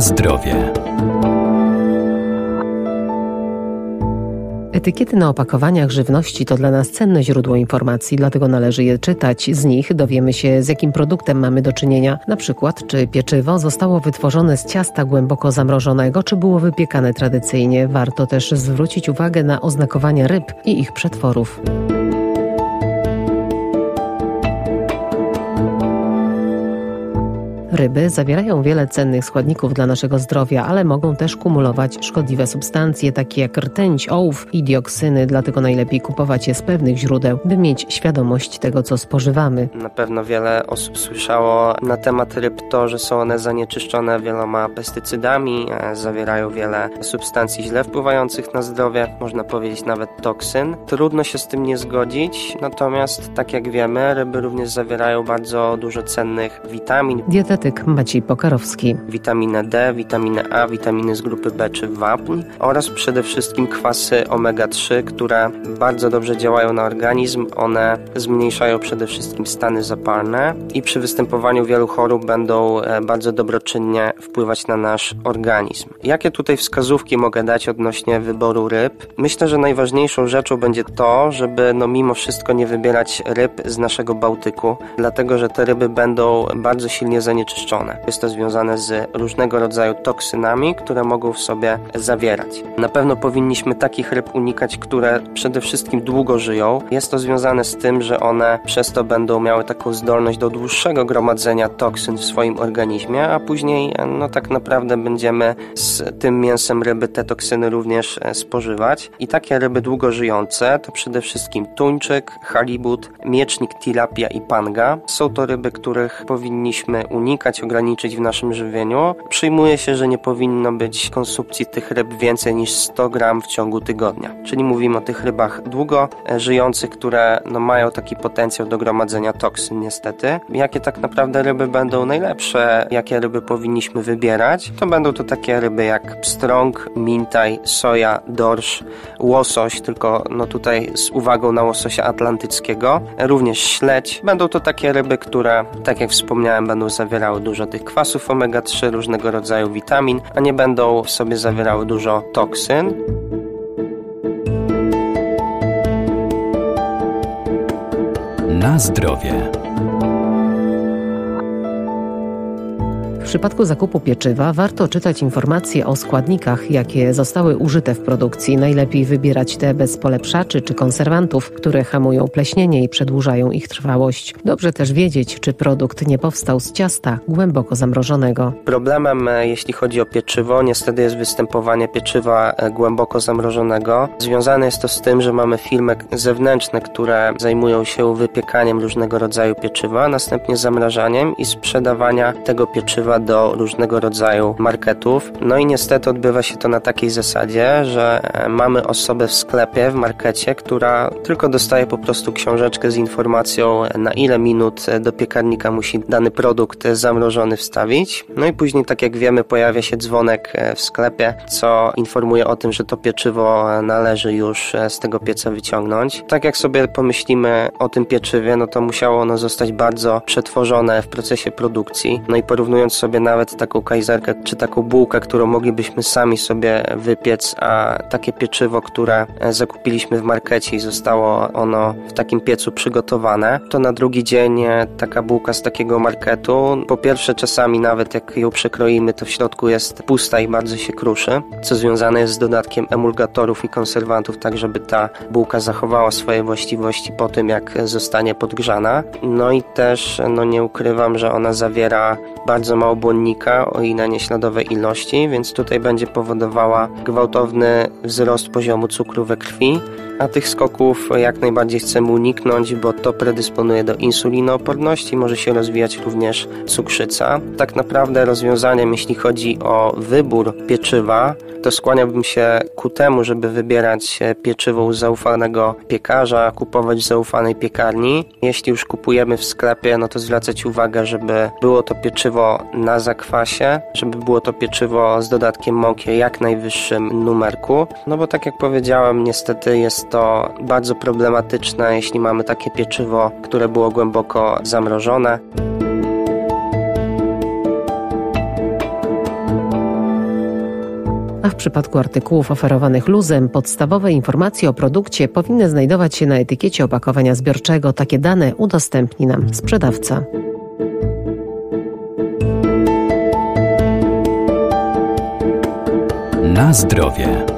Zdrowie. Etykiety na opakowaniach żywności to dla nas cenne źródło informacji, dlatego należy je czytać. Z nich dowiemy się, z jakim produktem mamy do czynienia. Na przykład, czy pieczywo zostało wytworzone z ciasta głęboko zamrożonego, czy było wypiekane tradycyjnie. Warto też zwrócić uwagę na oznakowania ryb i ich przetworów. Ryby zawierają wiele cennych składników dla naszego zdrowia, ale mogą też kumulować szkodliwe substancje, takie jak rtęć, ołów i dioksyny, dlatego najlepiej kupować je z pewnych źródeł, by mieć świadomość tego, co spożywamy. Na pewno wiele osób słyszało na temat ryb to, że są one zanieczyszczone wieloma pestycydami, e, zawierają wiele substancji źle wpływających na zdrowie, można powiedzieć nawet toksyn. Trudno się z tym nie zgodzić, natomiast tak jak wiemy, ryby również zawierają bardzo dużo cennych witamin. Dietetyk Maciej Pokarowski. Witaminę D, witaminę A, witaminy z grupy B czy wapń oraz przede wszystkim kwasy omega-3, które bardzo dobrze działają na organizm. One zmniejszają przede wszystkim stany zapalne i przy występowaniu wielu chorób będą e, bardzo dobroczynnie wpływać na nasz organizm. Jakie tutaj wskazówki mogę dać odnośnie wyboru ryb? Myślę, że najważniejszą rzeczą będzie to, żeby no mimo wszystko nie wybierać ryb z naszego Bałtyku, dlatego że te ryby będą bardzo silnie zanieczyszczone Jest to związane z różnego rodzaju toksynami, które mogą w sobie zawierać. Na pewno powinniśmy takich ryb unikać, które przede wszystkim długo żyją. Jest to związane z tym, że one przez to będą miały taką zdolność do dłuższego gromadzenia toksyn w swoim organizmie, a później no tak naprawdę będziemy z tym mięsem ryby te toksyny również e, spożywać. I takie ryby długo żyjące to przede wszystkim tuńczyk, halibut, miecznik, tilapia i panga. Są to ryby, których powinniśmy unikać unikać, ograniczyć w naszym żywieniu. Przyjmuje się, że nie powinno być konsumpcji tych ryb więcej niż 100 gram w ciągu tygodnia. Czyli mówimy o tych rybach długo e, żyjących, które no, mają taki potencjał do gromadzenia toksyn niestety. Jakie tak naprawdę ryby będą najlepsze, jakie ryby powinniśmy wybierać, to będą to takie ryby jak pstrąg, mintaj, soja, dorsz, łosoś, tylko no tutaj z uwagą na łososia atlantyckiego, również śledź. Będą to takie ryby, które, tak jak wspomniałem, będą zawierały zawierały dużo tych kwasów omega-3, różnego rodzaju witamin, a nie będą w sobie zawierały dużo toksyn. Na zdrowie. Przypadku zakupu pieczywa warto czytać informacje o składnikach, jakie zostały użyte w produkcji. Najlepiej wybierać te bez polepszaczy czy konserwantów, które hamują pleśnienie i przedłużają ich trwałość. Dobrze też wiedzieć, czy produkt nie powstał z ciasta głęboko zamrożonego. Problemem, e, jeśli chodzi o pieczywo, niestety jest występowanie pieczywa e, głęboko zamrożonego. Związane jest to z tym, że mamy firmy zewnętrzne, które zajmują się wypiekaniem różnego rodzaju pieczywa, następnie zamrażaniem i sprzedawania tego pieczywa do różnego rodzaju marketów. No i niestety odbywa się to na takiej zasadzie, że e, mamy osobę w sklepie, w markecie, która tylko dostaje po prostu książeczkę z informacją, na ile minut do piekarnika musi dany produkt zamrożony wstawić. No i później, tak jak wiemy, pojawia się dzwonek e, w sklepie, co informuje o tym, że to pieczywo należy już e, z tego pieca wyciągnąć. Tak jak sobie pomyślimy o tym pieczywie, no to musiało ono zostać bardzo przetworzone w procesie produkcji. No i porównując sobie sobie nawet taką kajzerkę czy taką bułkę, którą moglibyśmy sami sobie wypiec, a takie pieczywo, które e, zakupiliśmy w markecie i zostało ono w takim piecu przygotowane, to na drugi dzień e, taka bułka z takiego marketu, po pierwsze czasami nawet jak ją przekroimy, to w środku jest pusta i bardzo się kruszy, co związane jest z dodatkiem emulgatorów i konserwantów, tak żeby ta bułka zachowała swoje właściwości po tym, jak zostanie podgrzana. No i też, no nie ukrywam, że ona zawiera bardzo mało błonnika o i na nieśladowej ilości, więc tutaj będzie powodowała gwałtowny wzrost poziomu cukru we krwi, a tych skoków jak najbardziej chcemy uniknąć, bo to predysponuje do insulinooporności, może się rozwijać również cukrzyca. Tak naprawdę rozwiązaniem, jeśli chodzi o wybór pieczywa, to skłaniałbym się ku temu, żeby wybierać pieczywo u zaufanego piekarza, kupować w zaufanej piekarni. Jeśli już kupujemy w sklepie, no to zwracać uwagę, żeby było to pieczywo na zakwasie, żeby było to pieczywo z dodatkiem mąki jak najwyższym numerku. No bo tak jak powiedziałem, niestety jest to bardzo problematyczne, jeśli mamy takie pieczywo, które było głęboko zamrożone. A w przypadku artykułów oferowanych luzem podstawowe informacje o produkcie powinny znajdować się na etykiecie opakowania zbiorczego. Takie dane udostępni nam sprzedawca. Na zdrowie.